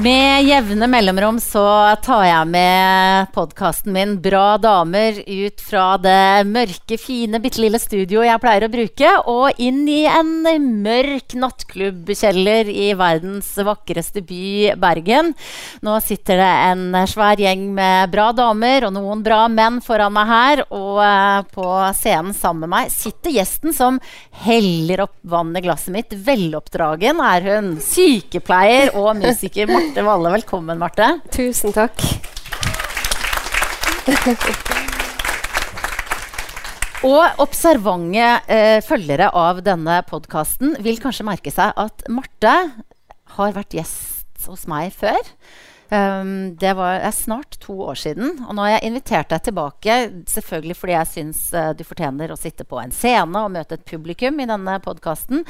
Med jevne mellomrom så tar jeg med podkasten min 'Bra damer' ut fra det mørke, fine, bitte lille studioet jeg pleier å bruke, og inn i en mørk nattklubbkjeller i verdens vakreste by, Bergen. Nå sitter det en svær gjeng med bra damer og noen bra menn foran meg her, og uh, på scenen sammen med meg sitter gjesten som heller opp vann i glasset mitt. Veloppdragen er hun. Sykepleier og musiker. Marte alle velkommen, Marte. Tusen takk. Og observante eh, følgere av denne podkasten vil kanskje merke seg at Marte har vært gjest hos meg før. Um, det var er snart to år siden. Og nå har jeg invitert deg tilbake selvfølgelig fordi jeg syns uh, du fortjener å sitte på en scene og møte et publikum i denne podkasten,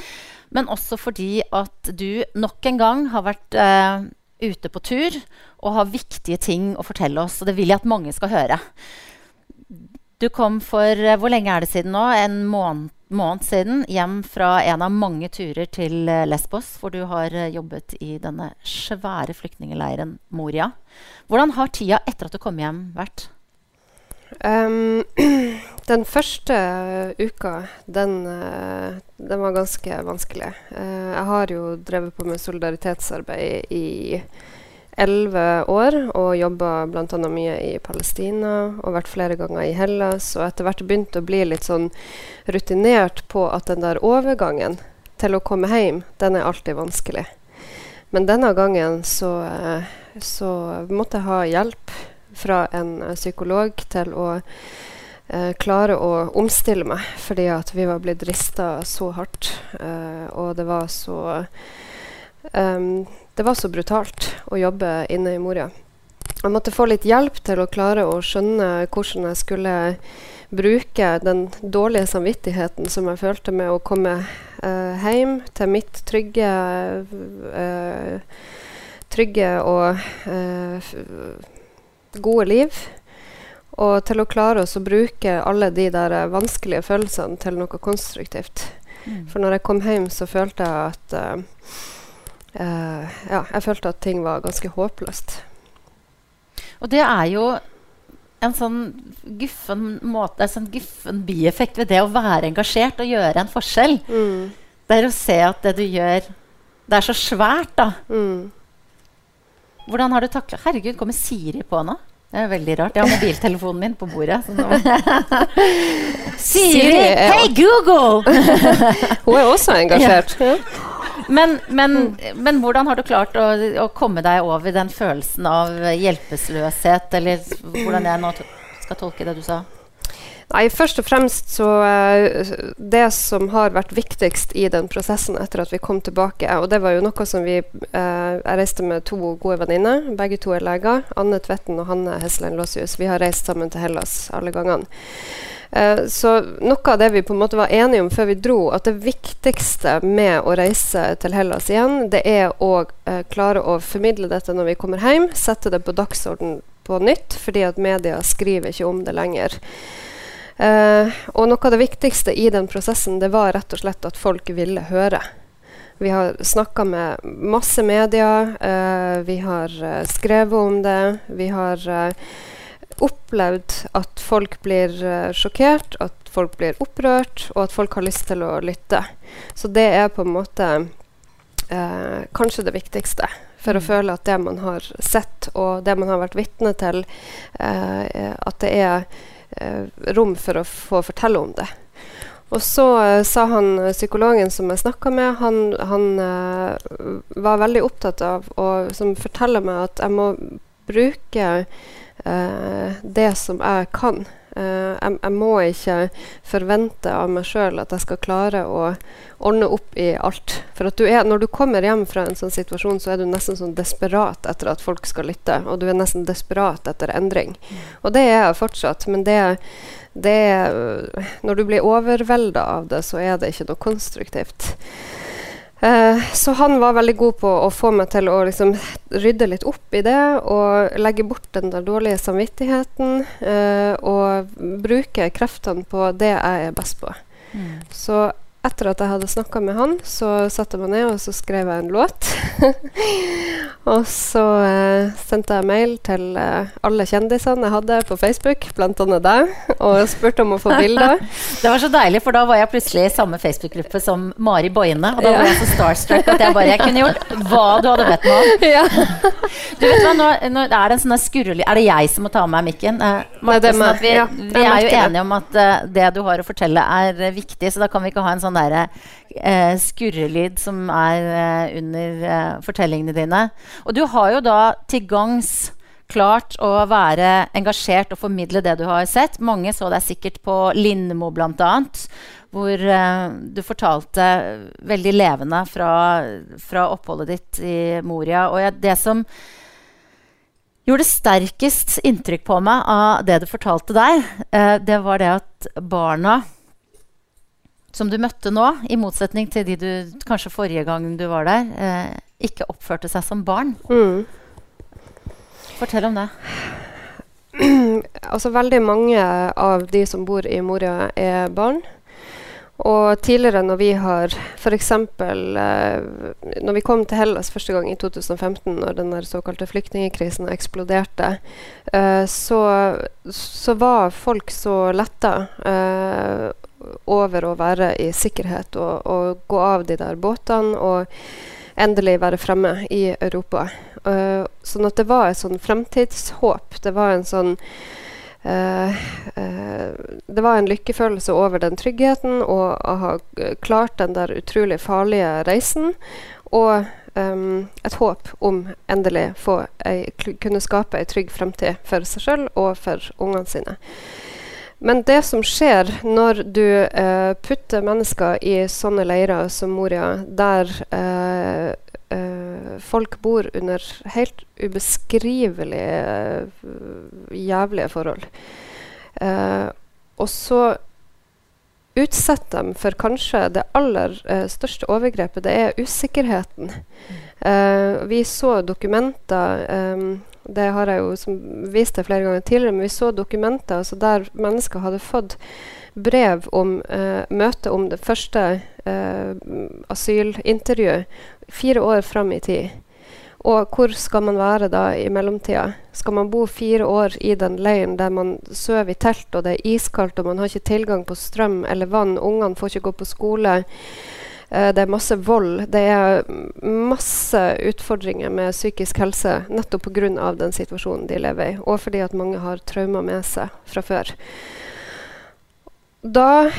men også fordi at du nok en gang har vært uh, ute på tur og har viktige ting å fortelle oss. Og det vil jeg at mange skal høre. Du kom for eh, hvor lenge er det siden nå? En måned, måned siden hjem fra en av mange turer til eh, Lesbos, hvor du har eh, jobbet i denne svære flyktningleiren Moria. Hvordan har tida etter at du kom hjem, vært? Um, den første uka, den, den var ganske vanskelig. Uh, jeg har jo drevet på med solidaritetsarbeid i elleve år og jobba bl.a. mye i Palestina og vært flere ganger i Hellas. Og etter hvert begynt å bli litt sånn rutinert på at den der overgangen til å komme hjem, den er alltid vanskelig. Men denne gangen så, så måtte jeg ha hjelp fra en uh, psykolog til å eh, klare å omstille meg, fordi at vi var blitt rista så hardt. Eh, og det var så um, Det var så brutalt å jobbe inne i Moria. Jeg måtte få litt hjelp til å klare å skjønne hvordan jeg skulle bruke den dårlige samvittigheten som jeg følte med å komme hjem til mitt trygge trygge og gode liv. Og til å klare oss å bruke alle de der vanskelige følelsene til noe konstruktivt. Mm. For når jeg kom hjem, så følte jeg at uh, uh, Ja, jeg følte at ting var ganske håpløst. Og det er jo en sånn guffen måte, en sånn guffen bieffekt ved det å være engasjert og gjøre en forskjell. Mm. Det er å se at det du gjør, det er så svært, da. Mm. Hvordan har du takla Herregud, kommer Siri på nå? Det er veldig rart. Jeg har mobiltelefonen min på bordet. Siri! Hei, Google! Hun er også engasjert. Ja. Men, men, men, hvordan har du klart å, å, komme deg over den følelsen av hjelpeløshet, eller hvordan jeg nå skal tolke det du sa? Nei, først og fremst så uh, Det som har vært viktigst i den prosessen etter at vi kom tilbake, og det var jo noe som vi eh, Jeg reiste med to gode venninner. Begge to er leger. Anne Tvetten og Hanne Heslein Låsius. Vi har reist sammen til Hellas alle gangene. Eh, så noe av det vi på en måte var enige om før vi dro, at det viktigste med å reise til Hellas igjen, det er å klare å formidle dette når vi kommer hjem. Sette det på dagsorden på nytt, fordi at media skriver ikke om det lenger. Uh, og noe av det viktigste i den prosessen det var rett og slett at folk ville høre. Vi har snakka med masse medier, eh, vi har uh, skrevet om det. Vi har opplevd at folk blir sjokkert, at folk blir opprørt, og at folk har lyst til å lytte. Så det er på en måte kanskje det viktigste for å mm. føle at det man har sett, og det man har vært vitne til, at det er Eh, rom for å få fortelle om det. Og så uh, sa han eh, psykologen som jeg snakka med, han, han uh, var veldig opptatt av Som forteller meg at jeg må bruke uh, det som jeg kan. Uh, jeg, jeg, må ikke forvente av meg sjøl at jeg skal klare å ordne opp i alt. For du er, når du kommer hjem fra en sånn situasjon, så er du nesten sånn desperat etter at folk skal lytte. Og du er nesten desperat etter endring. Mm. Og det er jeg fortsatt. Men det, det Når du blir overvelda av det, så er det ikke noe konstruktivt. Uh, så han var veldig god på å få meg til å liksom rydde litt opp i det og legge bort den der dårlige samvittigheten uh, og bruke kreftene på det jeg er best på. Mm. Så etter at jeg hadde snakka med han, så satte jeg meg ned og så skrev jeg en låt. og så eh, sendte jeg mail til eh, alle kjendisene jeg hadde på Facebook, bl.a. deg, og spurte om å få bilder. det var så deilig, for da var jeg plutselig i samme Facebook-gruppe som Mari Boine. Og da var jeg så starstruck at jeg bare jeg kunne gjort hva du hadde bedt meg om. Ja. du vet hva, nå, nå, er det en sånn skurrelig Er det jeg som må ta med meg mikken? Martin, Nei, vi, ja, vi, er jo enige om at det du har å fortelle, er viktig, så da kan vi ikke ha en sånn derre eh, skurrelyd som er eh, under eh, fortellingene dine. Og du har jo da til gangs klart å være engasjert og formidle det du har sett. Mange så deg sikkert på Lindmo bl.a., hvor eh, du fortalte veldig levende fra, fra, oppholdet ditt i Moria. Og jeg, det som gjorde sterkest inntrykk på meg av det du fortalte der, eh, det var det at barna som du møtte nå, i motsetning til de du kanskje forrige gang du var der, eh, ikke oppførte seg som barn. Mm. Fortell om det. altså Veldig mange av de som bor i Moria, er barn. Og tidligere når vi har f.eks. Eh, når vi kom til Hellas første gang i 2015, når den der såkalte flyktningkrisen eksploderte, eh, så, så, var folk så letta eh, over å være i sikkerhet og, og, gå av de der båtene og endelig være fremme i Europa. Uh, sånn at det var et sånn fremtidshåp. Det var en sånn uh, uh, Det var en lykkefølelse over den tryggheten og å ha klart den der utrolig farlige reisen. Og um, et håp om endelig å kunne skape ei trygg fremtid for seg sjøl og for ungene sine. Men det som skjer når du eh, putter mennesker i sånne leirer som Moria, der eh, eh, folk bor under helt ubeskrivelig eh, jævlige forhold, eh, og så utsetter dem for kanskje det aller eh, største overgrepet, det er usikkerheten. Mm. vi så dokumenter um, det har jeg jo vist deg flere ganger tidligere, men vi så dokumenter altså der mennesker hadde fått brev om eh, møte om det første eh, asylintervjuet fire år fram i tid. Og hvor skal man være da i mellomtida? Skal man bo fire år i den leiren der man sover i telt, og det er iskaldt, og man har ikke tilgang på strøm eller vann, ungene får ikke gå på skole? Eh, det er masse vold. Det er masse utfordringer med psykisk helse nettopp pga. den situasjonen de lever i, og fordi at mange har traumer med seg fra før. Da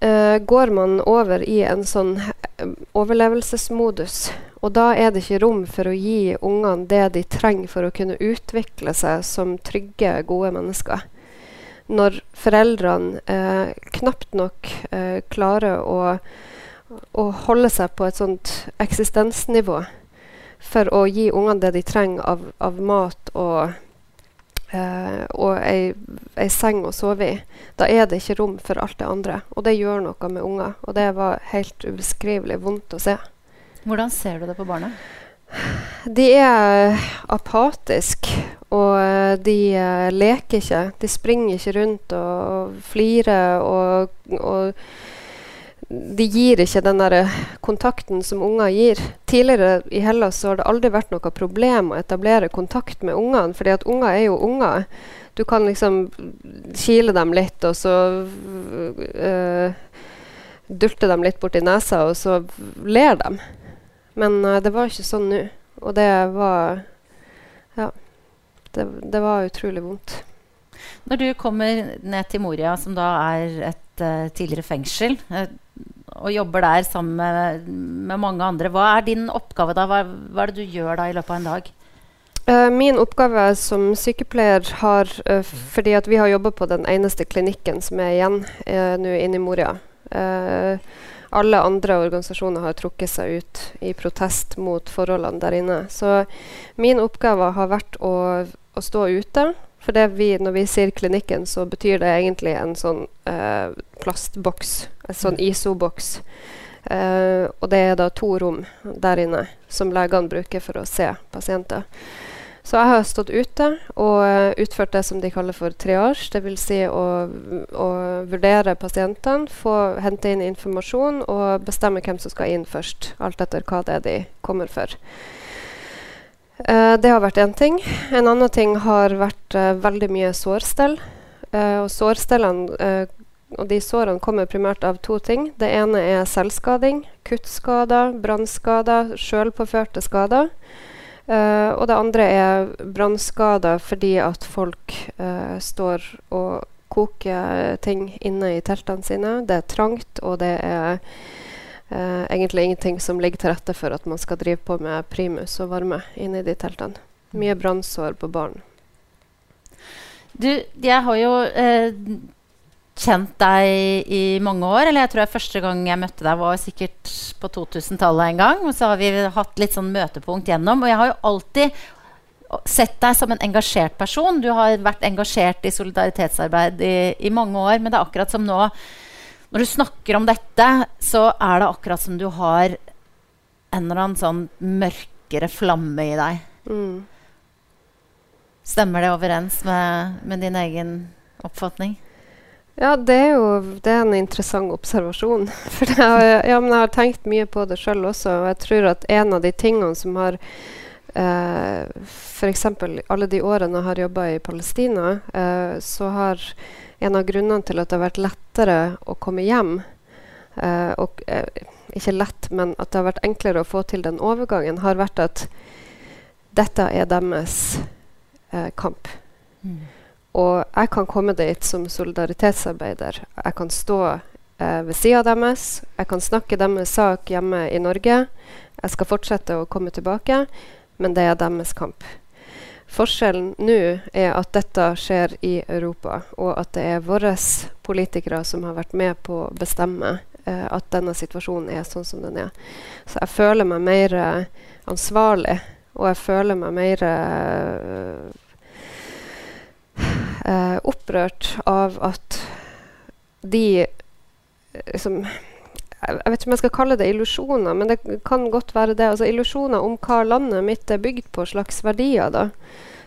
eh, går man over i en sånn eh, overlevelsesmodus. Og da er det ikke rom for å gi ungene det de trenger for å kunne utvikle seg som trygge, gode mennesker. Når foreldrene eh, knapt nok eh, klarer å å holde seg på et sånt eksistensnivå for å gi ungene det de trenger av, av mat og, eh, og ei, ei, seng å sove i. Da er det ikke rom for alt det andre. Og det gjør noe med unger. Og det var helt ubeskrivelig vondt å se. Hvordan ser du det på barna? De er apatiske, og eh, de uh, leker ikke. De springer ikke rundt og flirer og, og de gir ikke den der kontakten som unger gir. Tidligere i Hellas har det aldri vært noe problem å etablere kontakt med ungene, fordi at unger er jo unger. Du kan liksom kile dem litt, og så øh, dulte dem litt borti nesa, og så ler dem. Men øh, det var ikke sånn nå. Og det var Ja. Det, det var utrolig vondt. Når du kommer ned til Moria, som da er et uh, tidligere fengsel, uh, og jobber der sammen med, med, mange andre. Hva er din oppgave da? Hva, hva, er det du gjør da i løpet av en dag? Uh, min oppgave som sykepleier har uh, Fordi at vi har jobba på den eneste klinikken som er igjen uh, nå inne i Moria. alle andre organisasjoner har trukket seg ut i protest mot forholdene der inne. Så min oppgave har vært å, å stå ute for vi, når vi sier klinikken, så betyr det egentlig en sånn uh, plastboks. Sånn. ISO-boks. Uh, og det er da to rom der inne som legene bruker for å se pasienter. Så jeg har stått ute og uh, utført det som de kaller for triage. Dvs. Si å, å vurdere pasientene, få hente inn informasjon og bestemme hvem som skal inn først. Alt etter hva det er de kommer for. Uh, det har vært én ting. En annen ting har vært veldig mye sårstell. og sårstellene og de sårene kommer primært av to ting. Det ene er selvskading, kuttskader, brannskader, sjølpåførte skader. Uh, og det andre er brannskader fordi at folk uh, står og koker ting inne i teltene sine. Det er trangt, og det er uh, egentlig ingenting som ligger til rette for at man skal drive på med primus og varme inne i de teltene. Mye brannsår på barn. Du, jeg har jo kjent deg i mange år. Eller jeg tror jeg første gang jeg møtte deg, var sikkert på 2000-tallet en gang. Og så har vi hatt litt sånn møtepunkt gjennom. Og jeg har jo alltid sett deg som en engasjert person. Du har vært engasjert i solidaritetsarbeid i, i mange år. Men det er akkurat som nå Når du snakker om dette, så er det akkurat som du har en eller annen sånn mørkere flamme i deg. Mm. Stemmer det overens med, med din egen oppfatning? Ja, det er jo det er en interessant observasjon. For jeg, ja, jeg har tenkt mye på det sjøl også. Og jeg tror at en av de tingene som har eh, F.eks. alle de årene jeg har jobba i Palestina, eh, så har en av grunnene til at det har vært lettere å komme hjem eh, og, eh, Ikke lett, men at det har vært enklere å få til den overgangen, har vært at dette er deres eh, kamp. Mm. Og jeg kan komme dit som solidaritetsarbeider. Jeg kan stå eh, ved sida deres. Jeg kan snakke deres sak hjemme i Norge. Jeg skal fortsette å komme tilbake, men det er deres kamp. Forskjellen nå er at dette skjer i Europa, og at det er våre politikere som har vært med på å bestemme eh, at denne situasjonen er sånn som den er. Så jeg føler meg mer ansvarlig, og jeg føler meg mer eh, eh, opprørt av at de liksom jeg vet ikke om jeg skal kalle det illusjoner, men det kan godt være det. Altså Illusjoner om hva landet mitt er bygd på, slags verdier. da,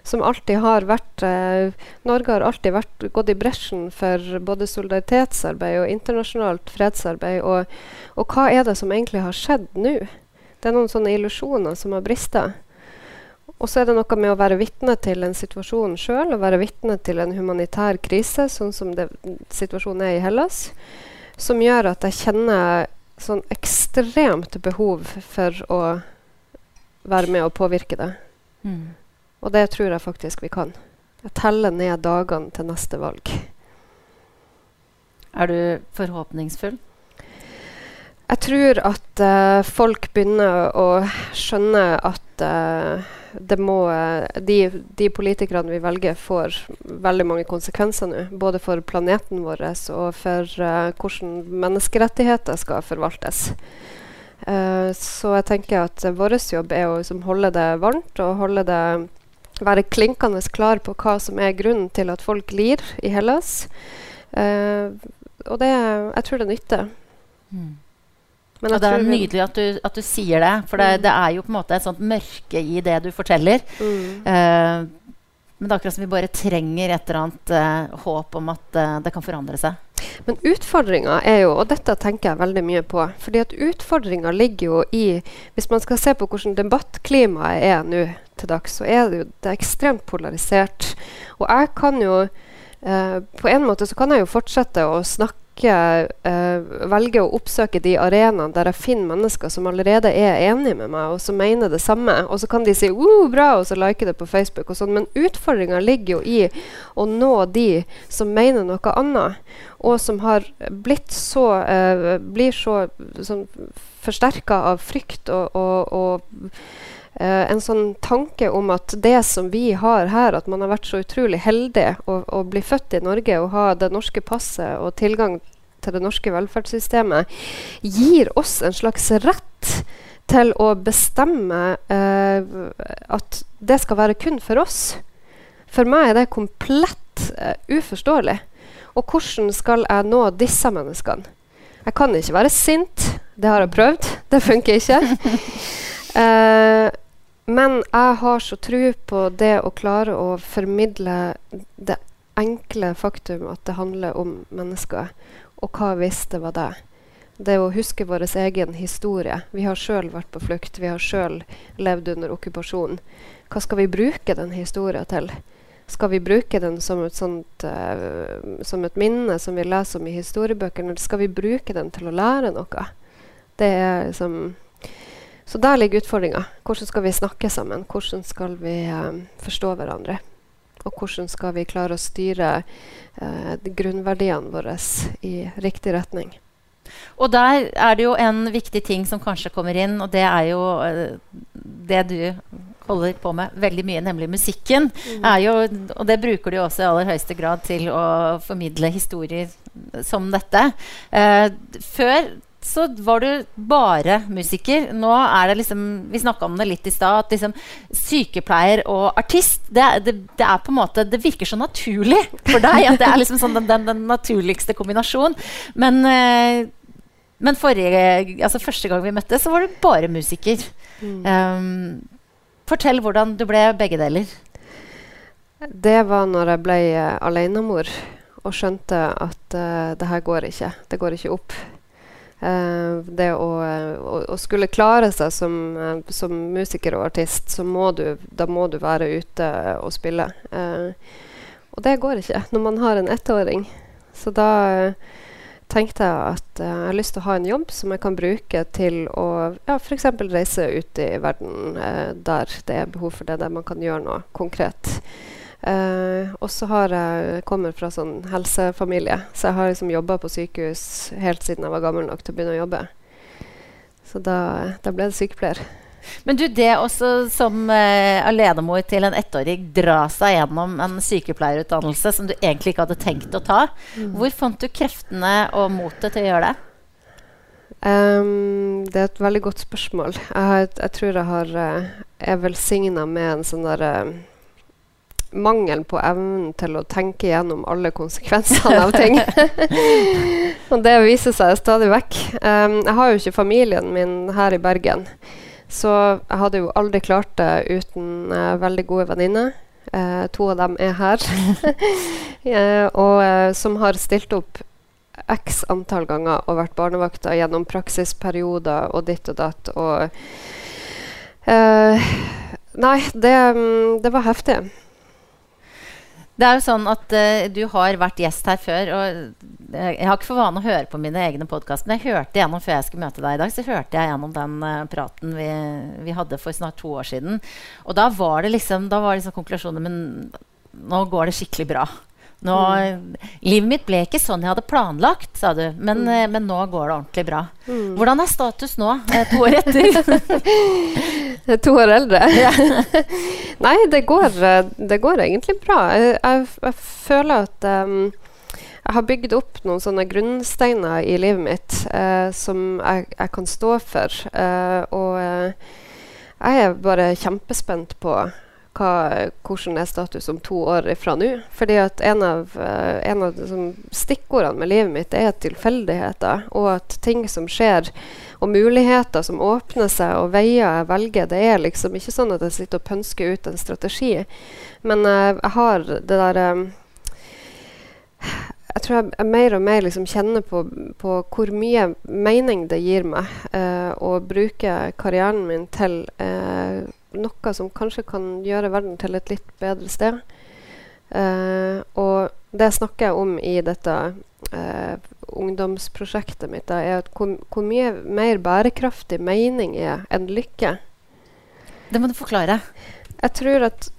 Som alltid har vært eh, Norge har alltid vært, gått i bresjen for både solidaritetsarbeid og internasjonalt fredsarbeid. Og, og hva er det som egentlig har skjedd nå? Det er noen sånne illusjoner som har brista. Og så er det noe med å være vitne til en situasjon sjøl, og være vitne til en humanitær krise, sånn som det, situasjonen er i Hellas, som gjør at jeg kjenner sånn ekstremt behov for å være med og påvirke det. Mm. Og det tror jeg faktisk vi kan. Jeg teller ned dagene til neste valg. Er du forhåpningsfull? Jeg tror at uh, folk begynner å skjønne at uh, må, de, de, politikerne vi velger, får veldig mange konsekvenser nå. Både for planeten vår og for uh, hvordan menneskerettigheter skal forvaltes. Uh, så jeg tenker at vår jobb er å liksom, holde det varmt og holde det være klinkende klar på hva som er grunnen til at folk lir i Hellas. Uh, og det, jeg tror det nytter. Mm. Men og det er nydelig at du, at du, sier det, for det, mm. det, er jo på en måte et sånt mørke i det du forteller. Mm. Uh, men det er akkurat som vi bare trenger et eller annet uh, håp om at uh, det kan forandre seg. Men utfordringa er jo, og dette tenker jeg veldig mye på fordi at utfordringa ligger jo i Hvis man skal se på hvordan debattklimaet er nå til dags, så er det jo det er ekstremt polarisert. Og jeg kan jo På en måte så kan jeg jo fortsette å snakke ikke uh, velger å oppsøke de arenaene der jeg finner mennesker som allerede er enige med meg, og som mener det samme. Og så kan de si uh, 'bra', og så like det på Facebook. og sånn, Men utfordringa ligger jo i å nå de som mener noe annet, og som har blitt så uh, blir så sånn, forsterka av frykt og, og, og Uh, en sånn tanke om at det som vi har her, at man har vært så utrolig heldig å, å bli født i Norge og ha det norske passet og tilgang til det norske velferdssystemet, gir oss en slags rett til å bestemme uh, at det skal være kun for oss. For meg er det komplett uh, uforståelig. Og hvordan skal jeg nå disse menneskene? Jeg kan ikke være sint. Det har jeg prøvd. Det funker ikke. Uh, Men jeg har så tro på det å klare å formidle det enkle faktum at det handler om mennesker. Og hva hvis det var det? Det å huske vår egen historie. Vi har sjøl vært på flukt. Vi har sjøl levd under okkupasjon. Hva skal vi bruke den historien til? Skal vi bruke den som et, sånt, uh, som et minne som vi leser om i historiebøkene, eller skal vi bruke den til å lære noe? Det er liksom så der ligger utfordringa. Hvordan skal vi snakke sammen? Hvordan skal vi um, forstå hverandre? Og hvordan skal vi klare å styre uh, grunnverdiene våre i riktig retning? Og der er det jo en viktig ting som kanskje kommer inn, og det er jo uh, det du holder på med veldig mye, nemlig musikken. Mm. Jo, og det bruker du også i aller høyeste grad til å formidle historier som dette. Uh, før så var du bare musiker. Nå er det liksom Vi snakka om det litt i stad. At liksom sykepleier og artist det, det, det, er på en måte Det virker så naturlig for deg. At det er liksom sånn den, den, den naturligste kombinasjonen. Men, eh, men forrige, altså første gang vi møttes, så var du bare musiker. Mm. Um, fortell hvordan du ble begge deler. Det var når jeg ble uh, alenemor og skjønte at uh, det her går ikke. Det går ikke opp. Uh, det å, å, å, skulle klare seg som, uh, som, musiker og artist, så må du, da må du være ute og spille. Uh, og det går ikke når man har en ettåring. Så da tenkte jeg at jeg har lyst til å ha en jobb som jeg kan bruke til å ja, f.eks. reise ut i verden der det er behov for det, der man kan gjøre noe konkret. Uh, og så har jeg kommer fra sånn helsefamilie, så jeg har liksom jobba på sykehus helt siden jeg var gammel nok til å begynne å jobbe. Så da, da ble det sykepleier. Men du, det også som uh, alenemor til en ettåring dra seg gjennom en sykepleierutdannelse som du egentlig ikke hadde tenkt å ta, mm. hvor fant du kreftene og motet til å gjøre det? Um, det er et veldig godt spørsmål. Jeg, har, jeg tror jeg har, uh, er velsigna med en sånn derre mangelen på evnen til å tenke gjennom alle konsekvensene av ting. og det viser seg stadig vekk. Um, jeg har jo ikke familien min her i Bergen. Så jeg hadde jo aldri klart det uten uh, veldig gode venninner. Uh, to av dem er her. uh, og som har stilt opp x antall ganger og vært barnevakter gjennom praksisperioder og ditt og datt. Og Nei, det, um, det var heftig. Det er jo sånn at uh, Du har vært gjest her før. og Jeg har ikke for vane å høre på mine egne podkaster, men jeg hørte gjennom før jeg skulle møte deg i dag, så hørte jeg gjennom den uh, praten vi, vi, hadde for snart to år siden. Og da var det liksom, da var liksom konklusjonen Men nå går det skikkelig bra. Nå. Livet mitt ble ikke sånn jeg hadde planlagt, sa du. Men, mm. Eh, men nå går det ordentlig bra. Mm. Hvordan er status nå, eh, to år etter? to år eldre? Nei, det går, eh, det går, egentlig bra. Jeg, jeg, jeg føler at um, jeg har bygd opp noen sånne grunnsteiner i livet mitt uh, som jeg, jeg, kan stå for. Uh, og uh, jeg er bare kjempespent på hva, hvordan er status om to år fra nå. Fordi at en av, uh, en av stikkordene med livet mitt er tilfeldigheter. Og at ting som skjer, og muligheter som åpner seg, og veier jeg velger, det er liksom ikke sånn at jeg sitter og pønsker ut en strategi. Men uh, jeg har det der um, jeg tror jeg, jeg, mer og mer liksom kjenner på, på, hvor mye mening det gir meg uh, å bruke karrieren min til uh, noe som kanskje kan gjøre verden til et litt bedre sted. Uh, og det snakker jeg om i dette uh, ungdomsprosjektet mitt, da, er hvor, hvor, mye mer bærekraftig mening er enn lykke. Det må du forklare. Jeg tror at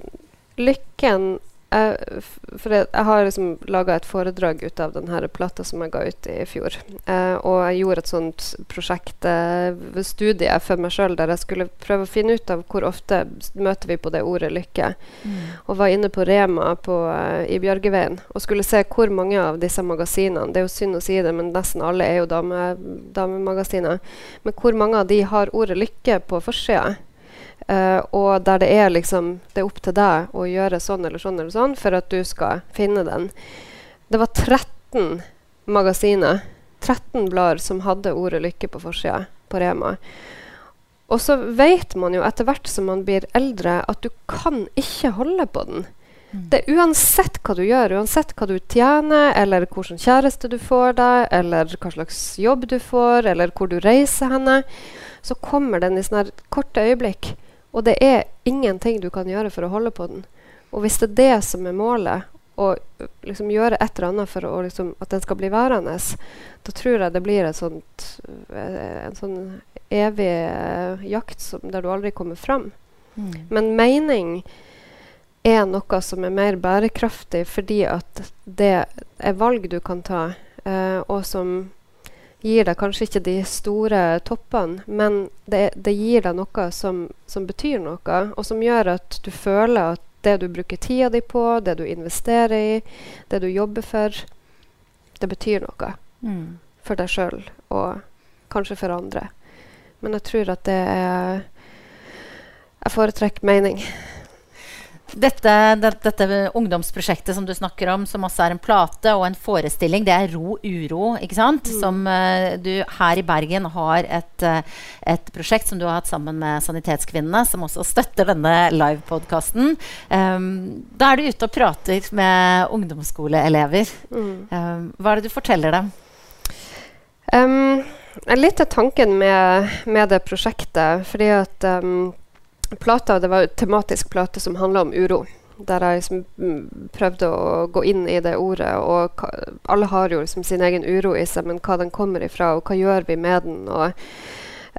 lykken jeg, for jeg, jeg har liksom laga et foredrag ut av denne plata som jeg ga ut i fjor. Eh, og jeg gjorde et sånt prosjekt, eh, studie for meg sjøl, der jeg skulle prøve å finne ut av hvor ofte møter vi på det ordet lykke. Mm. Og var inne på Rema på, eh, i Bjørgeveien og skulle se hvor mange av disse magasinene Det er jo synd å si det, men nesten alle er jo dame, damemagasiner. Men hvor mange av de har ordet lykke på forsida? Uh, og der det er liksom Det er opp til deg å gjøre sånn eller sånn eller sånn for at du skal finne den. Det var 13 magasiner, 13 blader, som hadde ordet 'lykke' på forsida på Rema. Og så vet man jo etter hvert som man blir eldre, at du kan ikke holde på den. Mm. Det er Uansett hva du gjør, uansett hva du tjener, eller hvilken kjæreste du får deg, eller hva slags jobb du får, eller hvor du reiser henne, så kommer den i sånne korte øyeblikk. Og det er ingenting du kan gjøre for å holde på den. Og hvis det er det som er målet, å liksom gjøre et eller annet for å, liksom, at den skal bli værende, da tror jeg det blir sånt, eh, en sånn evig eh, jakt som, der du aldri kommer fram. Mm. Men mening er noe som er mer bærekraftig fordi at det er valg du kan ta, eh, og som gir deg kanskje ikke de store toppene, men det, det gir deg noe som, som, betyr noe, og som gjør at du føler at det du bruker tida di på, det du investerer i, det du jobber for, det betyr noe mm. for deg sjøl og kanskje for andre. Men jeg tror at det er Jeg foretrekker mening. Dette, det, dette, ungdomsprosjektet som du snakker om, som også er en plate og en forestilling, det er Ro uro. ikke sant? Mm. Som uh, du her i Bergen har et, uh, et, prosjekt som du har hatt sammen med Sanitetskvinnene, som også støtter denne livepodkasten. Um, da er du ute og prater med ungdomsskoleelever. Mm. Um, hva er det du forteller dem? Um, litt av tanken med, med, det prosjektet. fordi at um, plata, det var en tematisk plate som handla om uro. Der jeg liksom mm, prøvde å gå inn i det ordet. Og alle har jo liksom sin egen uro i seg, men hva den kommer ifra, og hva gjør vi med den? og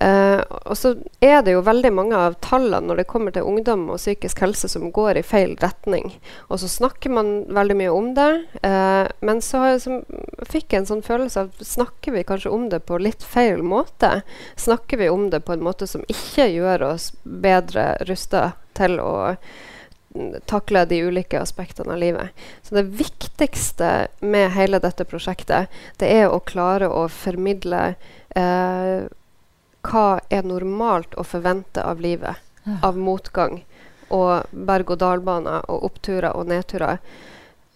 Uh, og så er det jo veldig mange av tallene når det kommer til ungdom og psykisk helse som går i feil retning. Og så snakker man veldig mye om det, uh, men så liksom, fikk jeg en sånn følelse av Snakker vi kanskje om det på litt feil måte? Snakker vi om det på en måte som ikke gjør oss bedre rusta til å takle de ulike aspektene av livet. Så det viktigste med hele dette prosjektet, det er å klare å formidle uh, hva er normalt å forvente av livet? Ja. Av motgang og berg-og-dal-baner og oppturer og nedturer.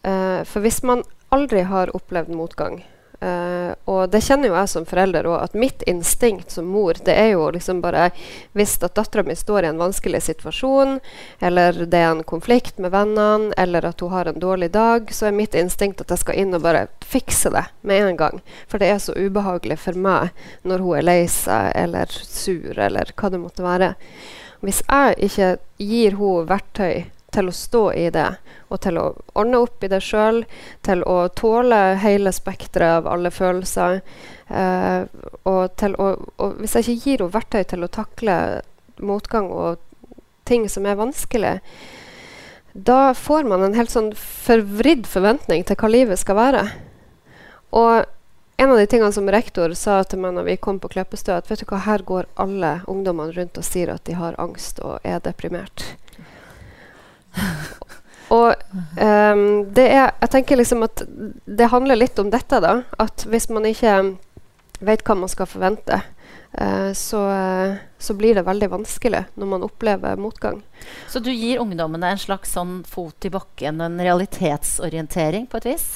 Uh, for hvis man aldri har opplevd motgang, Uh, og det kjenner jo jeg som forelder òg, at mitt instinkt som mor det er jo liksom bare Hvis at dattera mi står i en vanskelig situasjon, eller det er en konflikt med vennene, eller at hun har en dårlig dag, så er mitt instinkt at jeg skal inn og bare fikse det med en gang. For det er så ubehagelig for meg når hun er lei seg eller sur, eller hva det måtte være. Hvis jeg ikke gir henne verktøy til å stå i det, og til å ordne opp i det sjøl, til å tåle hele spekteret av alle følelser. Eh, og, å, og, hvis jeg ikke gir henne verktøy til å takle motgang og ting som er vanskelig, da får man en helt sånn forvridd forventning til hva livet skal være. Og en av de tingene som rektor sa til meg når vi kom på Kleppestø, at vet du hva, her går alle ungdommene rundt og sier at de har angst og er deprimert. Og um, det er Jeg tenker liksom at det handler litt om dette, da. At hvis man ikke vet hva man skal forvente, uh, så, så, blir det veldig vanskelig når man opplever motgang. Så du gir ungdommene en slags sånn fot i bakken, en realitetsorientering på et vis?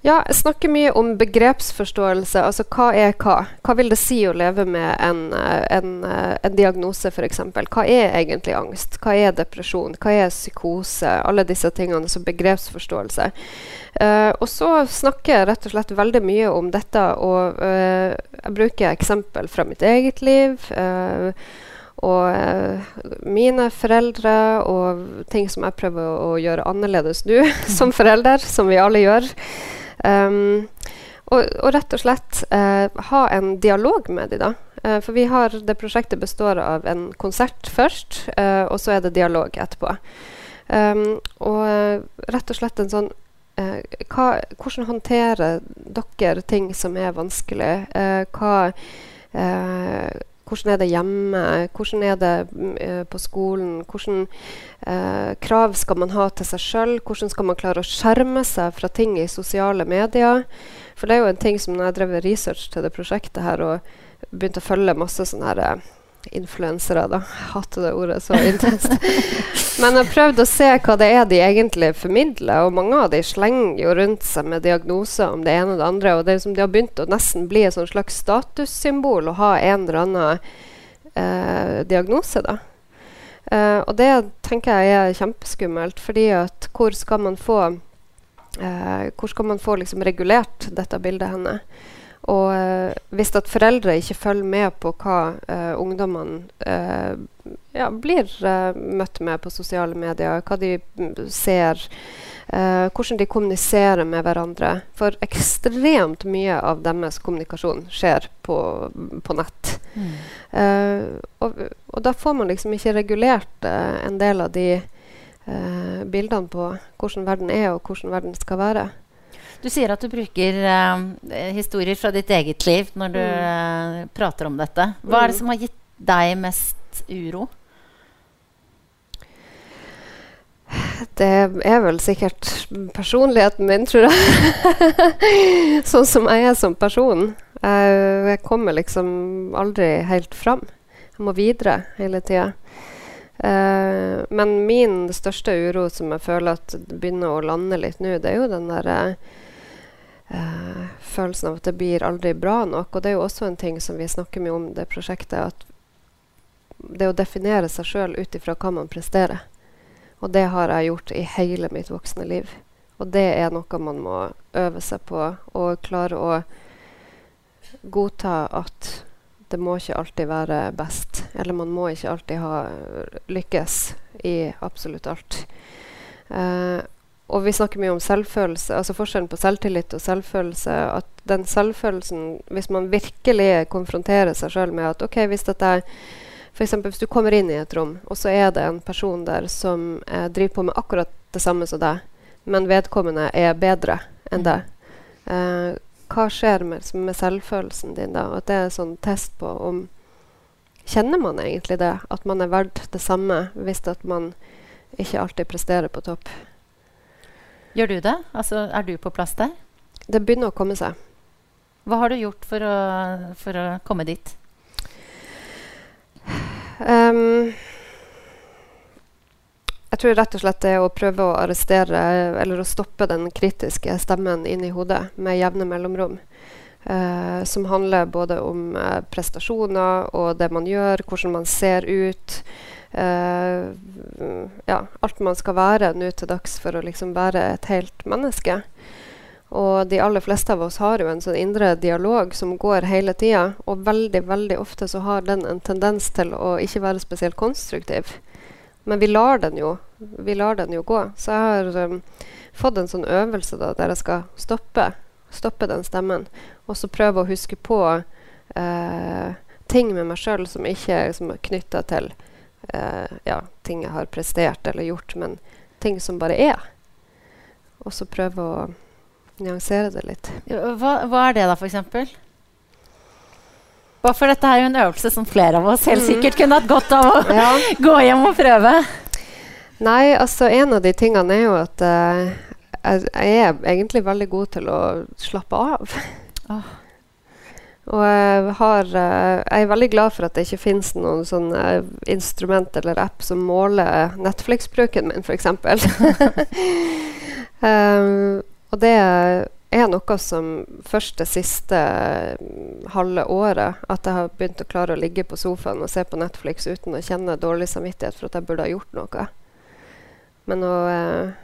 Ja, jeg snakker mye om begrepsforståelse. Altså hva er hva? Hva vil det si å leve med en, eh, en, eh, en diagnose, f.eks.? Hva er egentlig angst? Hva er depresjon? Hva er psykose? Alle disse tingene som begrepsforståelse. Uh, og så snakker jeg rett og slett veldig mye om dette, og uh, jeg bruker eksempel fra mitt eget liv. Uh, og mine foreldre og ting som jeg prøver å gjøre annerledes nå som forelder, som vi alle gjør. Um, og, og, rett og slett uh, ha en dialog med dem, da. Uh, for vi har, det prosjektet består av en konsert først, uh, og så er det dialog etterpå. Um, og rett og slett en sånn hva, Hvordan håndterer dere ting som er vanskelig? hva hvordan er det hjemme? Hvordan er det uh, på skolen? Hvordan uh, krav skal man ha til seg sjøl? Hvordan skal man klare å skjerme seg fra ting i sosiale medier? For det er jo en ting som når jeg drev research til det prosjektet her og begynte å følge masse sånne her, uh, influensere, da. Jeg hater det ordet så intenst. Men jeg har prøvd å se hva det er de egentlig formidler, og mange av de slenger jo rundt seg med diagnoser om det ene og det andre, og det er som de har begynt å nesten bli et slags statussymbol å ha en eller annen eh, diagnose. da. Eh, og det tenker jeg er kjempeskummelt, fordi at hvor skal man få eh, hvor skal man få liksom, regulert dette bildet henne? Og eh, hvis at foreldre ikke følger med på hva eh, ungdommene eh, ja, blir eh, møtt med på sosiale medier, hva de mm, ser, eh, hvordan de kommuniserer med hverandre For ekstremt mye av deres kommunikasjon skjer på, på nett. Mm. Og, og, da får man liksom ikke regulert en del av de bildene på hvordan verden er, og hvordan verden skal være. Du sier at du bruker uh, historier fra ditt eget liv når du uh, prater om dette. Hva er det mm. som har gitt deg mest uro? Det er vel sikkert personligheten min, tror jeg. sånn som jeg er som person. Jeg, jeg kommer liksom aldri helt fram. Jeg må videre hele tida. Uh, men min største uro som jeg føler at begynner å lande litt nå, det er jo den derre uh, uh, følelsen av at det blir aldri bra nok. Og det er jo også en ting som vi snakker mye om det prosjektet, at det å definere seg sjøl ut ifra hva man presterer. Og det har jeg gjort i hele mitt voksne liv. Og det er noe man må øve seg på og klare å godta at det må ikke alltid være best. Eller man må ikke alltid ha lykkes i absolutt alt. Uh, og vi snakker mye om selvfølelse, altså forskjellen på selvtillit og selvfølelse. At den selvfølelsen, hvis man virkelig konfronterer seg sjøl med at OK, hvis dette F.eks. hvis du kommer inn i et rom, og så er det en person der som eh, driver på med akkurat det samme som deg, men vedkommende er bedre enn deg. Eh, hva skjer med, med, selvfølelsen din da? At det er en sånn test på om Kjenner man egentlig det? At man er verdt det samme hvis at man ikke alltid presterer på topp? Gjør du det? Altså, er du på plass der? Det begynner å komme seg. Hva har du gjort for å, for å komme dit? Um, jeg tror rett og slett det er å prøve å arrestere eller å stoppe den kritiske stemmen inni hodet med jevne mellomrom. Uh, som handler både om uh, prestasjoner og det man gjør, hvordan man ser ut. Uh, ja, alt man skal være nå til dags for å liksom være et helt menneske. Og de aller fleste av oss har jo en sånn indre dialog som går hele tida. Og veldig veldig ofte så har den en tendens til å ikke være spesielt konstruktiv. Men vi lar den jo, vi lar den jo gå. Så jeg har um, fått en sånn øvelse da, der jeg skal stoppe, stoppe den stemmen. Og så prøve å huske på uh, ting med meg sjøl som ikke er liksom, knytta til eh, ja, ting jeg har prestert eller gjort, men ting som bare er. Og så prøve å nyansere det litt. Hva, hva er det, da, f.eks.? For dette er jo en øvelse som flere av oss helt mm. sikkert kunne hatt godt av å ja. gå hjem og prøve. Nei, altså en av de tingene er jo at uh, jeg, jeg, er egentlig veldig god til å slappe av. Oh. Og jeg, har, eh, jeg, er veldig glad for at det ikke finnes noen sånn eh, instrument eller app som måler Netflix-bruken min, f.eks. um, og det er noe som først det siste mm, halve året at jeg har begynt å klare å ligge på sofaen og se på Netflix uten å kjenne dårlig samvittighet for at jeg burde ha gjort noe. Men å eh,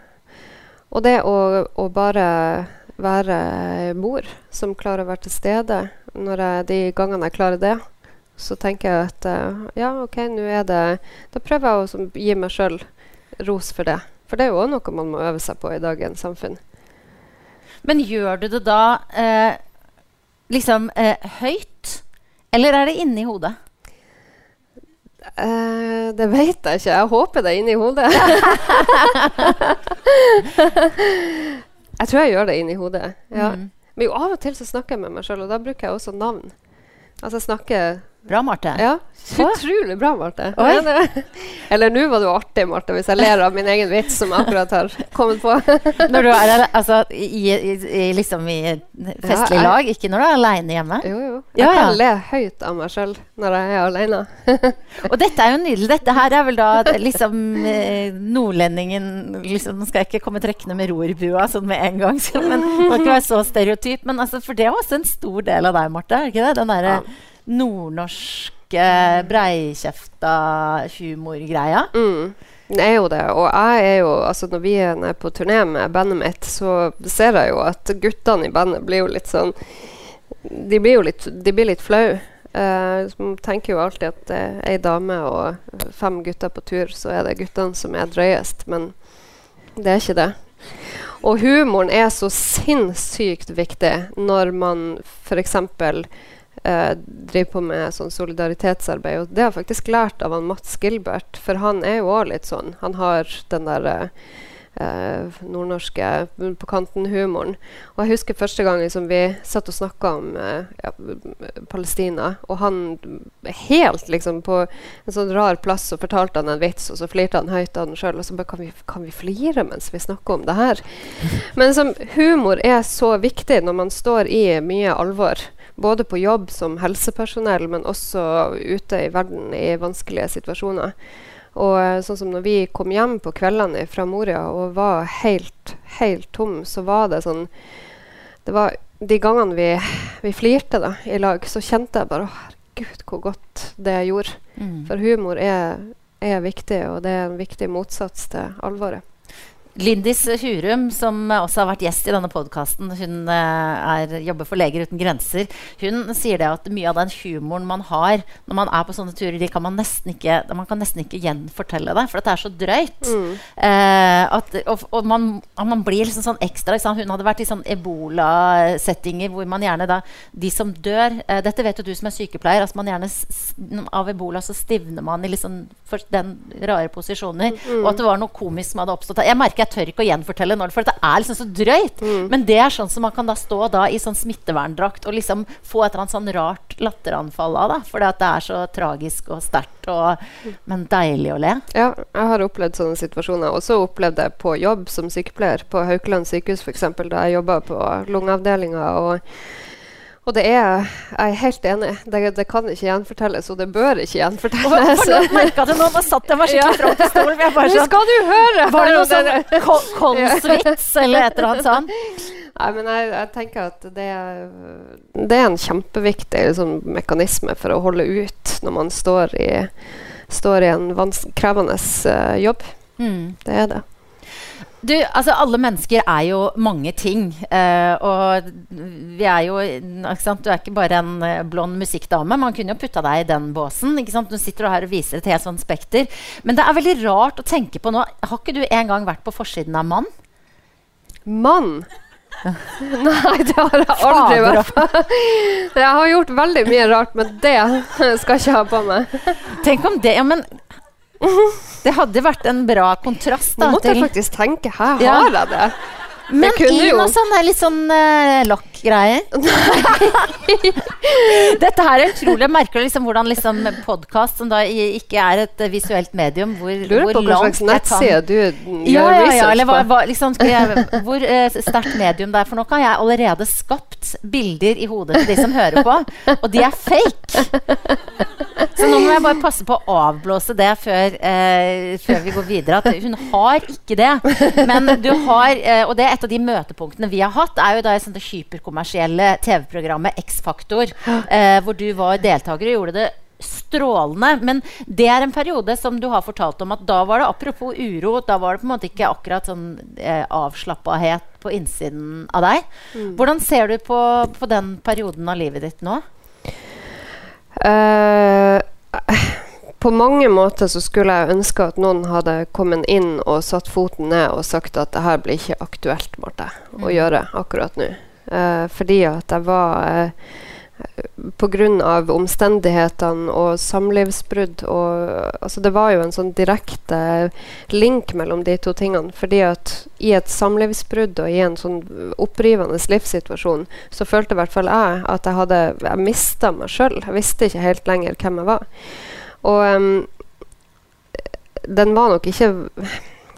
Og det å, å bare være mor som klarer å være til stede. Når jeg, de gangene jeg klarer det, så tenker jeg at uh, ja, OK, nå er det Da prøver jeg å gi meg sjøl ros for det. For det er jo òg noe man må øve seg på i dagens samfunn. Men gjør du det da eh, liksom eh, høyt, eller er det inni hodet? Eh, det vet jeg ikke. Jeg håper det er inni hodet. Jeg tror jeg gjør det inni hodet. Ja. Mm. Men jo, av og til så snakker jeg med meg sjøl, og da bruker jeg også navn. Altså snakke Bra, Marte. Ja, Utrolig bra, Marte. Eller nå var jo artig, Marte, hvis jeg ler av min egen vits som jeg akkurat har kommet på. når du er altså, i, i, i, liksom i festlig ja, lag, ikke når du er aleine hjemme? Jo, jo. Jeg ja, kan le høyt av meg sjøl når jeg er aleine. og dette er jo nydelig. Dette her er vel da liksom eh, nordlendingen liksom, Nå skal jeg ikke komme trekkende med rorbua sånn med en gang, men det kan ikke være så stereotyp. Men altså, for det er også en stor del av deg, Marte. er ikke det? Den derre ja nordnorsk mørke, breikjefta humorgreia. Mm. Det er jo det. Og jeg er jo altså Når vi er på turné med bandet mitt, så ser jeg jo at guttene i bandet blir jo litt sånn De blir jo litt, de blir litt flaue. Uh, tenker jo alltid at det er ei dame og fem gutter på tur, så er det guttene som er drøyest. Men det er ikke det. Og humoren er så sinnssykt viktig når man f.eks. Uh, driver på med sånn solidaritetsarbeid. Og det har jeg faktisk lært av han Mats Gilbert, for han er jo òg litt sånn. Han har den uh, eh, nordnorske på kanten-humoren. Og jeg husker første gang som vi satt og snakka om eh, ja, Palestina, og han helt liksom på en sånn rar plass så fortalte han en vits, og så flirte han høyt av den sjøl. Og så bare kan vi, kan vi flire mens vi snakker om det her? Men liksom, humor er så viktig når man står i mye alvor. Både på jobb som helsepersonell, men også ute i verden i vanskelige situasjoner. Og eh, sånn som når vi kom hjem på kveldene fra Moria og var helt, helt tom, så var det sånn det var De gangene vi, vi flirte da, i lag, så kjente jeg bare Å, herregud, hvor godt det jeg gjorde. Mm. For humor er, er viktig, og det er en viktig motsats til alvoret. Lindis Hurum, som også har vært gjest i denne podkasten, hun er, jobber for Leger uten grenser. Hun sier det at mye av den humoren man har når man er på sånne turer, de kan man nesten ikke, man kan nesten ikke gjenfortelle det, for det er så drøyt. Mm. Eh, at, og, og man, man, blir liksom sånn ekstra liksom. Hun hadde vært i sånn ebola-settinger hvor man gjerne da De som dør eh, Dette vet jo du som er sykepleier. Altså man gjerne Av ebola så stivner man i liksom den rare posisjoner. Mm. Og at det var noe komisk som hadde oppstått. Jeg merker jeg tør ikke å gjenfortelle når, for det er liksom så drøyt. Mm. Men det er sånn som man kan da stå da i sånn smitteverndrakt og liksom få et eller annet sånn rart latteranfall av. da, at det er så tragisk og sterkt, men deilig å le. Ja, jeg har opplevd sånne situasjoner. Også opplevd det på jobb som sykepleier på Haukeland sykehus f.eks., da jeg jobba på lungeavdelinga. og og det er, jeg er helt enig. Det, det, kan ikke gjenfortelles, og det bør ikke gjenfortelles. Og, merka det nå, nå satt jeg meg skikkelig fram til stolen. Nå sånn, skal du høre! Var det noe sånn konsvits eller et eller annet sånt? Nei, men jeg, jeg tenker at det, det, er en kjempeviktig liksom, mekanisme for å holde ut når man står i, står i en krevende uh, jobb. Mm. Det er det. Du, altså Alle mennesker er jo mange ting. Uh, og vi er jo ikke sant? Du er ikke bare en uh, blond musikkdame. Man kunne jo putta deg i den båsen. ikke sant? Du sitter her og viser et helt sånn spekter. Men det er veldig rart å tenke på nå. Har ikke du en gang vært på forsiden av Mann? Mann? Nei, det har jeg aldri vært. Jeg har gjort veldig mye rart, men det skal jeg ikke ha på meg. Tenk om det, ja, men det hadde vært en bra kontrast. da Nå måtte jeg faktisk tenke. Her har jeg det. Men i noe sånn litt sånn uh, lokk-greier. Dette her er utrolig. Jeg merker liksom hvordan liksom podkast, som da ikke er et uh, visuelt medium hvor, Lurer på hva slags nettside du gjør ja, ja, ja, eller hva, hva, liksom, jeg, Hvor uh, sterkt medium det er. For nå kan jeg allerede skapt bilder i hodet til de som hører på, og de er fake. Så nå må jeg bare passe på å avblåse det før, før vi går videre. At hun har ikke det. Men du har Og det er et av de møtepunktene vi har hatt, er jo da jeg sånn det hyperkommersielle TV-programmet X-Faktor, eh, hvor du var deltaker og gjorde det strålende. Men det er en periode som du har fortalt om at da var det apropos uro, da var det på en måte ikke akkurat sånn eh, avslappahet på innsiden av deg. Mm. Hvordan ser du på, på, den perioden av livet ditt nå? Uh, på mange måter så skulle jeg ønske at noen hadde kommet inn og satt foten ned og sagt at det her blir ikke aktuelt Marte, mm. å gjøre akkurat nå. Eh, fordi at jeg var uh, Pga. omstendighetene og samlivsbrudd og altså Det var jo en sånn direkte link mellom de to tingene. Fordi at i et samlivsbrudd og i en sånn opprivende livssituasjon så følte i hvert fall jeg at jeg hadde Jeg mista meg sjøl. Jeg visste ikke helt lenger hvem jeg var. Og um, den var nok ikke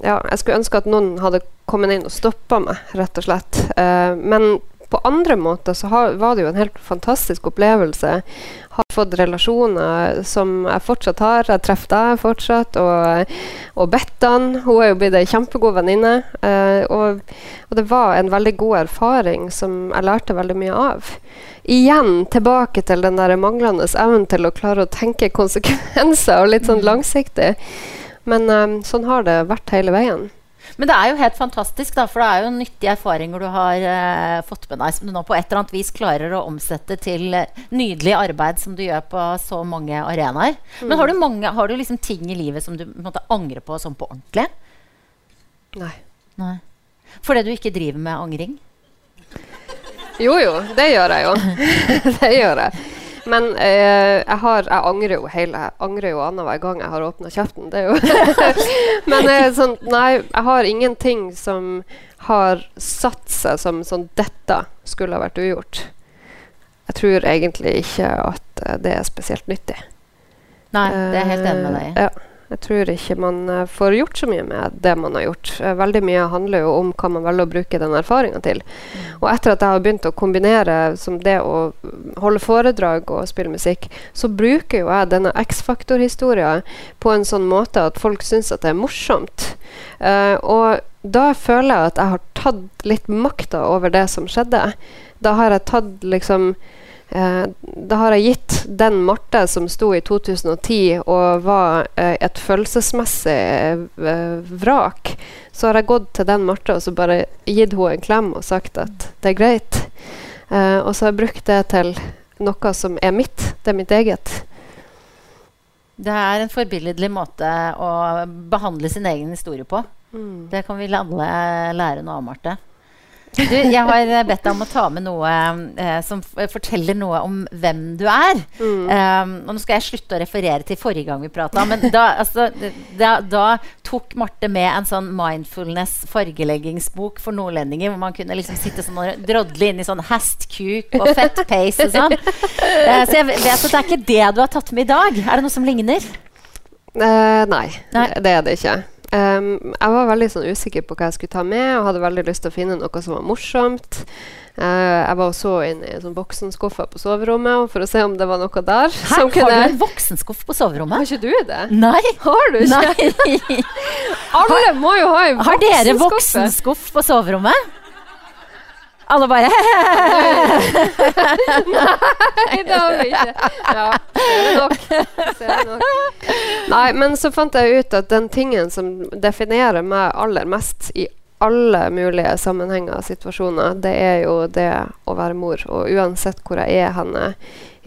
ja, Jeg skulle ønske at noen hadde kommet inn og stoppa meg, rett og slett. Uh, men på andre måter så har, var det jo en helt fantastisk opplevelse. Har fått relasjoner som jeg fortsatt har. Jeg treffer deg fortsatt. Og, og Bettan hun er jo blitt ei kjempegod venninne. Eh, og, og, det var en veldig god erfaring som jeg lærte veldig mye av. Igjen tilbake til den der manglende evnen til å klare å tenke konsekvenser og litt sånn mm. langsiktig. Men eh, sånn har det vært hele veien. Men det er jo helt fantastisk, da, for det er jo nyttige erfaringer du har uh, fått med deg, som du nå på et eller annet vis klarer å omsette til uh, nydelig arbeid som du gjør på så mange arenaer. Mm. Men har du, mange, har du liksom ting i livet som du måtte angrer på sånn på ordentlig? Nei. Nei. Fordi du ikke driver med angring? Jo, jo. Det gjør jeg jo. det gjør jeg. Men eh, jeg, har, jeg, angrer jo hele Jeg angrer jo annenhver gang jeg har åpna kjeften. Det er jo Men eh, sånn, nei, jeg har ingenting som har satt seg som sånn Dette skulle ha vært ugjort. Jeg tror egentlig ikke at uh, det er spesielt nyttig. Nei, det er jeg helt enig med deg i. Uh, ja. Jeg tror ikke man uh, får gjort så mye med det man har gjort. Uh, veldig mye handler jo om hva man velger å bruke den erfaringa til. Mm. Og etter at jeg har begynt å kombinere som det å holde foredrag og spille musikk, så bruker jo jeg denne X-faktor-historia på en sånn måte at folk syns at det er morsomt. Uh, og da føler jeg at jeg har tatt litt makta over det som skjedde. Da har jeg tatt liksom Eh, da har jeg gitt den Marte som sto i 2010 og var eh, et følelsesmessig eh, vrak, så har jeg gått til den Marte og så bare gitt henne en klem og sagt at det er greit. Eh, og så har jeg brukt det til noe som er mitt. Det er mitt eget. Det er en forbilledlig måte å behandle sin egen historie på. Mm. Det kan vi alle lære noe av, Marte. Du, jeg har bedt deg om å ta med noe eh, som forteller noe om hvem du er. Mm. Um, og nå skal jeg slutte å referere til forrige gang vi prata, men da, altså, da, da, tok Marte med en sånn mindfulness fargeleggingsbok for nordlendinger, hvor man kunne liksom sitte sånn og drodle inn i sånn hestkuk og fettpeis og sånn. Uh, så jeg vet at det er ikke det du har tatt med i dag. Er det noe som ligner? Uh, nei, nei, det er det ikke. Um, jeg var veldig sånn, usikker på hva jeg skulle ta med, og hadde veldig lyst til å finne noe som var morsomt. Uh, jeg var også inne i sånn voksenskuffa på soverommet for å se om det var noe der. Hæ, har kunne... du en voksenskuff på soverommet? Har ikke du det? Nei. Har du ikke? Alle må jo ha en voksenskuff. Har dere voksenskuff på soverommet? Alle bare Nei, det har vi ikke. Ja, ser nok. Ser nok. Nei, men så fant jeg ut at den tingen som definerer meg aller mest i alle mulige sammenhenger og situasjoner, det er jo det å være mor. Og uansett hvor jeg er henne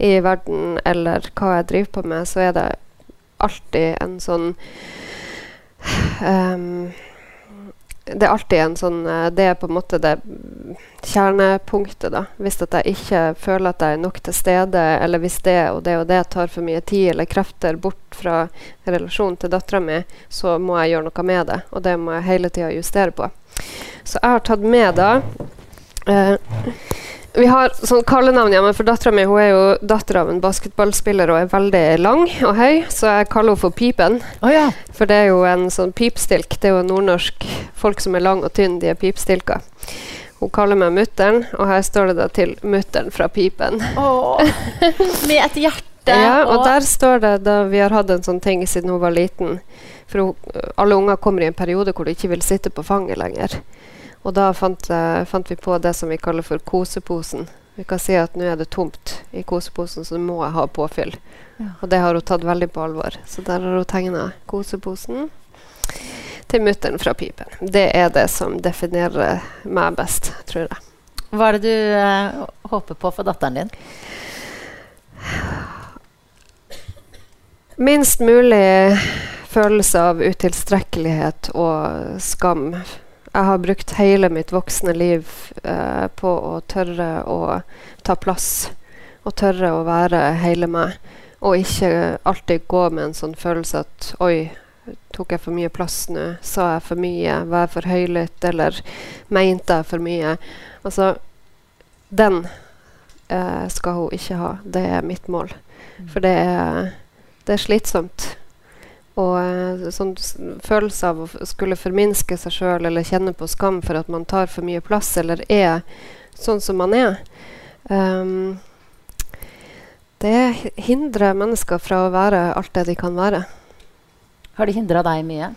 i verden, eller hva jeg driver på med, så er det alltid en sånn um, det er alltid en sånn eh, Det er på en måte det kjernepunktet, da. Hvis at jeg ikke føler at jeg er nok til stede, eller hvis det og det og det tar for mye tid eller krefter bort fra relasjonen til dattera mi, så må jeg gjøre noe med det. Og det må jeg hele tida justere på. Så jeg har tatt med da uh, vi har sånn kallenavn hjemme, for dattera mi er jo datter av en basketballspiller og er veldig lang og høy, så jeg kaller henne for Pipen. Oh, ja. For det er jo en sånn pipstilk. Det er jo nordnorsk. Folk som er lang og tynn, de er pipstilker. Hun kaller meg mutter'n, og her står det da til mutter'n fra Pipen. Oh, med et hjerte. ja, og, og der står det da vi har hatt en sånn ting siden hun var liten. For hun, alle unger kommer i en periode hvor de ikke vil sitte på fanget lenger. Og da fant, uh, fant, vi på det som vi kaller for koseposen. Vi kan si at nå er det tomt i koseposen, så må jeg ha påfyll. Ja. Og det har hun tatt veldig på alvor. Så der har hun tegna koseposen til mutter'n fra pipen. Det er det som definerer meg best, tror jeg. Hva er det du uh, håper på for datteren din? Minst mulig følelse av utilstrekkelighet og skam jeg har brukt hele mitt voksne liv eh, på å tørre å ta plass. Og tørre å være hele meg. Og ikke alltid gå med en sånn følelse at oi, tok jeg for mye plass nå? Sa jeg for mye? Var jeg for høylytt? Eller mente jeg for mye? Altså, den eh, skal hun ikke ha. Det er mitt mål. Mm. For det er, det er slitsomt. Og uh, sånn følelse av å skulle forminske seg sjøl eller kjenne på skam for at man tar for mye plass, eller er sånn som man er. Um, det hindrer mennesker fra å være alt det de kan være. Har det hindra deg mye?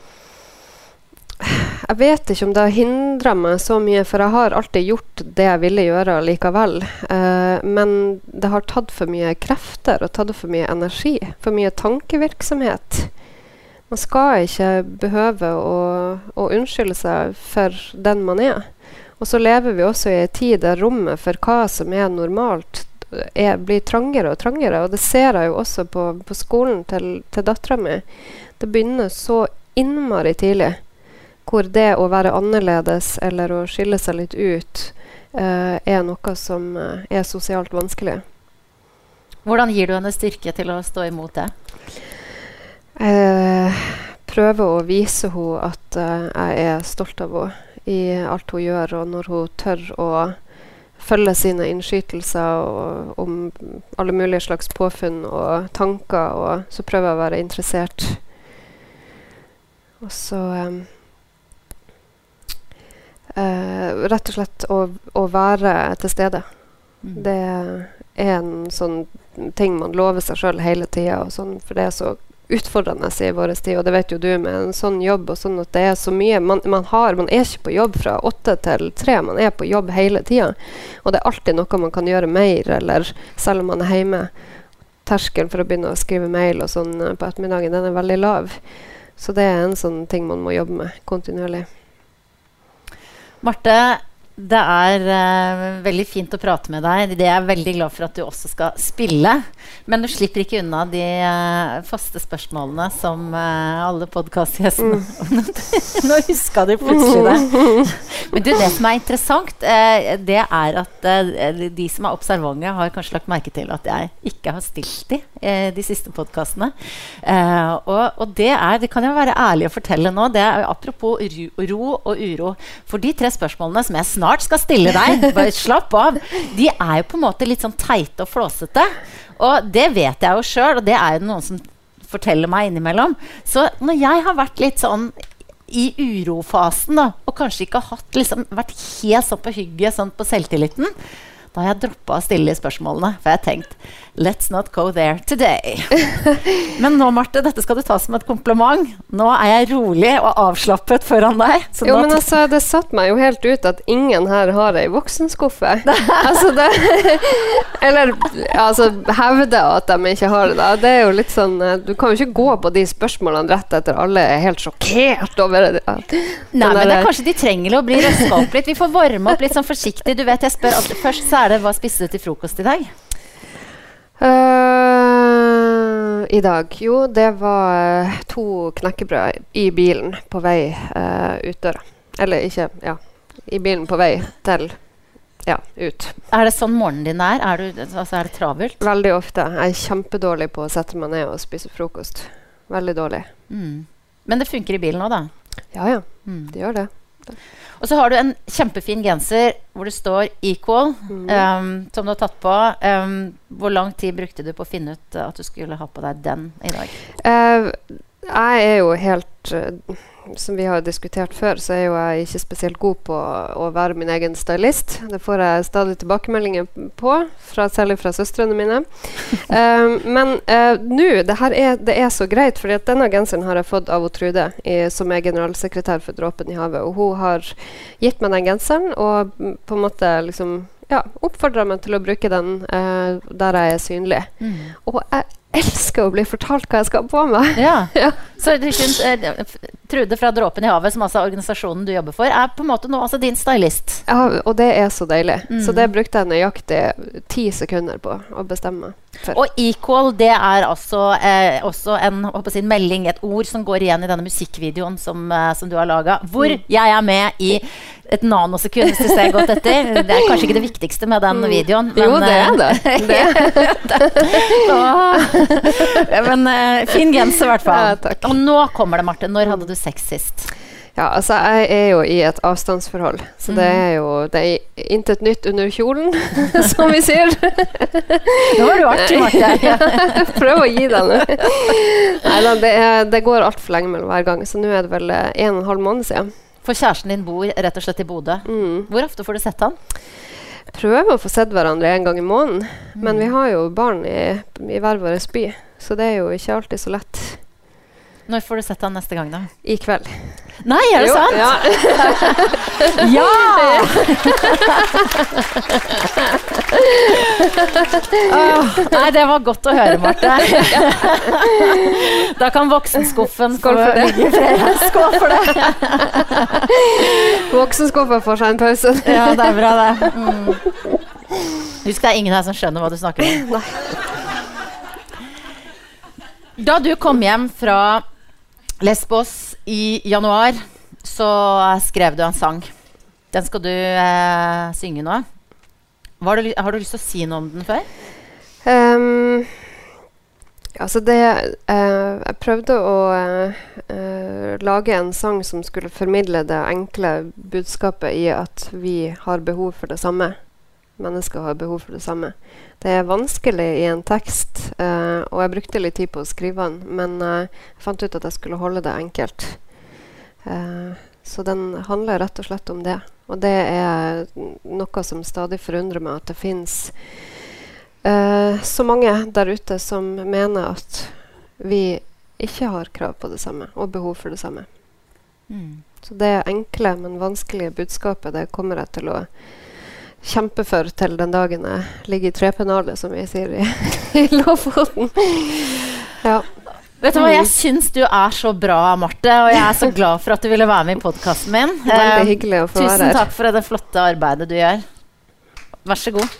Jeg vet ikke om det har hindra meg så mye, for jeg har alltid gjort det jeg ville gjøre likevel. Uh, men det har tatt for mye krefter og tatt for mye energi. For mye tankevirksomhet. Man skal ikke behøve å, å unnskylde seg for den man er. Og så lever vi også i en tid der rommet for hva som er normalt, er, blir trangere og trangere. Og det ser jeg jo også på, på skolen til, til dattera mi. Det begynner så innmari tidlig. Hvor det å være annerledes eller å skille seg litt ut uh, er noe som uh, er sosialt vanskelig. Hvordan gir du henne styrke til å stå imot det? Jeg prøver å vise henne at uh, jeg er stolt av henne i alt hun gjør, og når hun tør å følge sine innskytelser om alle mulige slags påfunn og tanker, og så prøver jeg å være interessert. Og så um, uh, Rett og slett å, å være til stede. Mm. Det er en sånn ting man lover seg sjøl hele tida, sånn, for det er så utfordrende i vår tid, og det vet jo du med en sånn jobb og sånn at det er så mye man, man, har. Man er ikke på jobb fra åtte til tre, man er på jobb hele tida. Og det er alltid noe man kan gjøre mer, eller selv om man er hjemme. Terskelen for å begynne å skrive mail og sånn eh, på ettermiddagen, den er veldig lav. Så det er en sånn ting man må jobbe med kontinuerlig. Marte, det er uh, veldig fint å prate med deg. Det er jeg veldig glad for at du også skal spille. Men du slipper ikke unna de uh, faste spørsmålene som uh, alle podkastgjestene mm. Nå huska du plutselig det. Men du, det som er interessant, det er at de som er observante, har kanskje lagt merke til at jeg ikke har stilt de de siste podkastene. Og, og, det er Det kan jeg være ærlig å fortelle nå. Det er apropos ro, ro og uro. For de tre spørsmålene som jeg snart snart skal stille deg. Bare slapp av. De er jo på en måte litt sånn teite og flåsete. Og det vet jeg jo sjøl, og det er jo noen som forteller meg innimellom. Så når jeg har vært litt sånn i urofasen, da, og kanskje ikke har hatt, liksom, vært helt sånn på hygget sånn på selvtilliten, da har jeg droppa å stille spørsmålene. For jeg har tenkt Let's not go there today. Men nå, Marte, dette skal du ta som et kompliment. Nå er jeg rolig og avslappet foran deg. jo, men altså, det satte meg jo helt ut at ingen her har ei voksenskuffe. altså, det Eller altså, hevde at de ikke har det. Da. Det er jo litt sånn eh, Du kan jo ikke gå på de spørsmålene rett etter alle er helt sjokkert over det. Nei, men det er kanskje de trenger å bli røska opp litt. Vi får varme opp litt sånn forsiktig. Du vet, jeg spør alltid først, så er det hva spiste du til frokost i dag? Uh, I dag? Jo, det var uh, to knekkebrød i bilen på vei uh, ut døra. Eller ikke Ja, i bilen på vei til ja, ut. Er det sånn morgenen din er? Er, du, altså, er det travelt? Veldig ofte. Jeg er kjempedårlig på å sette meg ned og spise frokost. Veldig dårlig. Mm. Men det funker i bilen òg, da? Ja, ja. Mm. Det gjør det. Og så har du en kjempefin genser hvor det står 'Equal', mm. um, som du har tatt på. Um, hvor lang tid brukte du på å finne ut at du skulle ha på deg den i dag? Uh, jeg er jo helt uh, som vi har diskutert før, så er jo jeg ikke spesielt god på å være min egen stylist. Det får jeg stadig tilbakemeldinger på, fra, særlig fra søstrene mine. um, men uh, nå, det det er så greit, for denne genseren har jeg fått av Trude, i, som er generalsekretær for Dråpen i havet. Og hun har gitt meg den genseren og på en måte liksom ja, oppfordra meg til å bruke den uh, der jeg er synlig. Mm. Og jeg elsker å bli fortalt hva jeg skal ha på meg. Ja. ja. Så du syns eh, Trude fra Dråpen i havet, som altså organisasjonen du jobber for, er på en måte nå altså din stylist? Ja, og det er så deilig. Mm. Så det brukte jeg nøyaktig ti sekunder på å bestemme. For. Og equal, det er altså eh, også en si, melding, et ord, som går igjen i denne musikkvideoen som, eh, som du har laga, hvor mm. jeg er med i et nanosekund hvis du ser godt etter. Det er kanskje ikke det viktigste med den mm. videoen. Men, jo, det er det. det. men uh, fin genser, i hvert fall. Ja, og nå kommer det, Marte. Når hadde du sex sist? Ja, altså jeg er jo i et avstandsforhold, så mm. det er jo det er intet nytt under kjolen, som vi sier. Nå var du artig, Marte. Prøv å gi deg nå. Nei da, det, det, går altfor lenge mellom hver gang, så nå er det vel en og en halv måned siden. For kjæresten din bor rett og slett i Bodø. Mm. Hvor ofte får du sett han? Prøver å få sett hverandre en gang i måneden. Men vi Mm. har jo barn i, i hver vår by, så det er jo ikke alltid så lett. Når får du sett han neste gang, da? I kveld. Nei, er det Jo, sant? Ja. Ja! oh, nei, det var godt å høre, Marte. da kan voksenskuffen Skål for det. Skål for det. Voksenskuffen får seg en pause. Ja, det er bra, det. Mm. Husk, det er ingen her som skjønner hva du snakker om. Da du kom hjem fra Lesbos i januar, så skrev du en sang. Den skal du eh, synge nå. Har, du, har du lyst til å si noe om den før? Um, altså det eh, Jeg prøvde å eh, lage en sang som skulle formidle det enkle budskapet i at vi har behov for det samme. Mennesker har behov for det samme. Det er vanskelig i en tekst, uh, og jeg brukte litt tid på å skrive den, men eh, jeg fant ut at jeg skulle holde det enkelt. Uh, så den handler rett og slett om det. Og det er noe som stadig forundrer meg, at det fins eh, så mange der ute som mener at vi ikke har krav på det samme og behov for det samme. Mm. Så det enkle, men vanskelige budskapet det kommer jeg til å kjempe for til den dagen jeg ligger i trepennalet, som vi sier i, i Lofoten. Ja. Vet du hva, Jeg syns du er så bra, Marte, og jeg er så glad for at du ville være med i podkasten min. Veldig Eh, hyggelig å få være Tusen takk for det flotte arbeidet du gjør. Vær så god.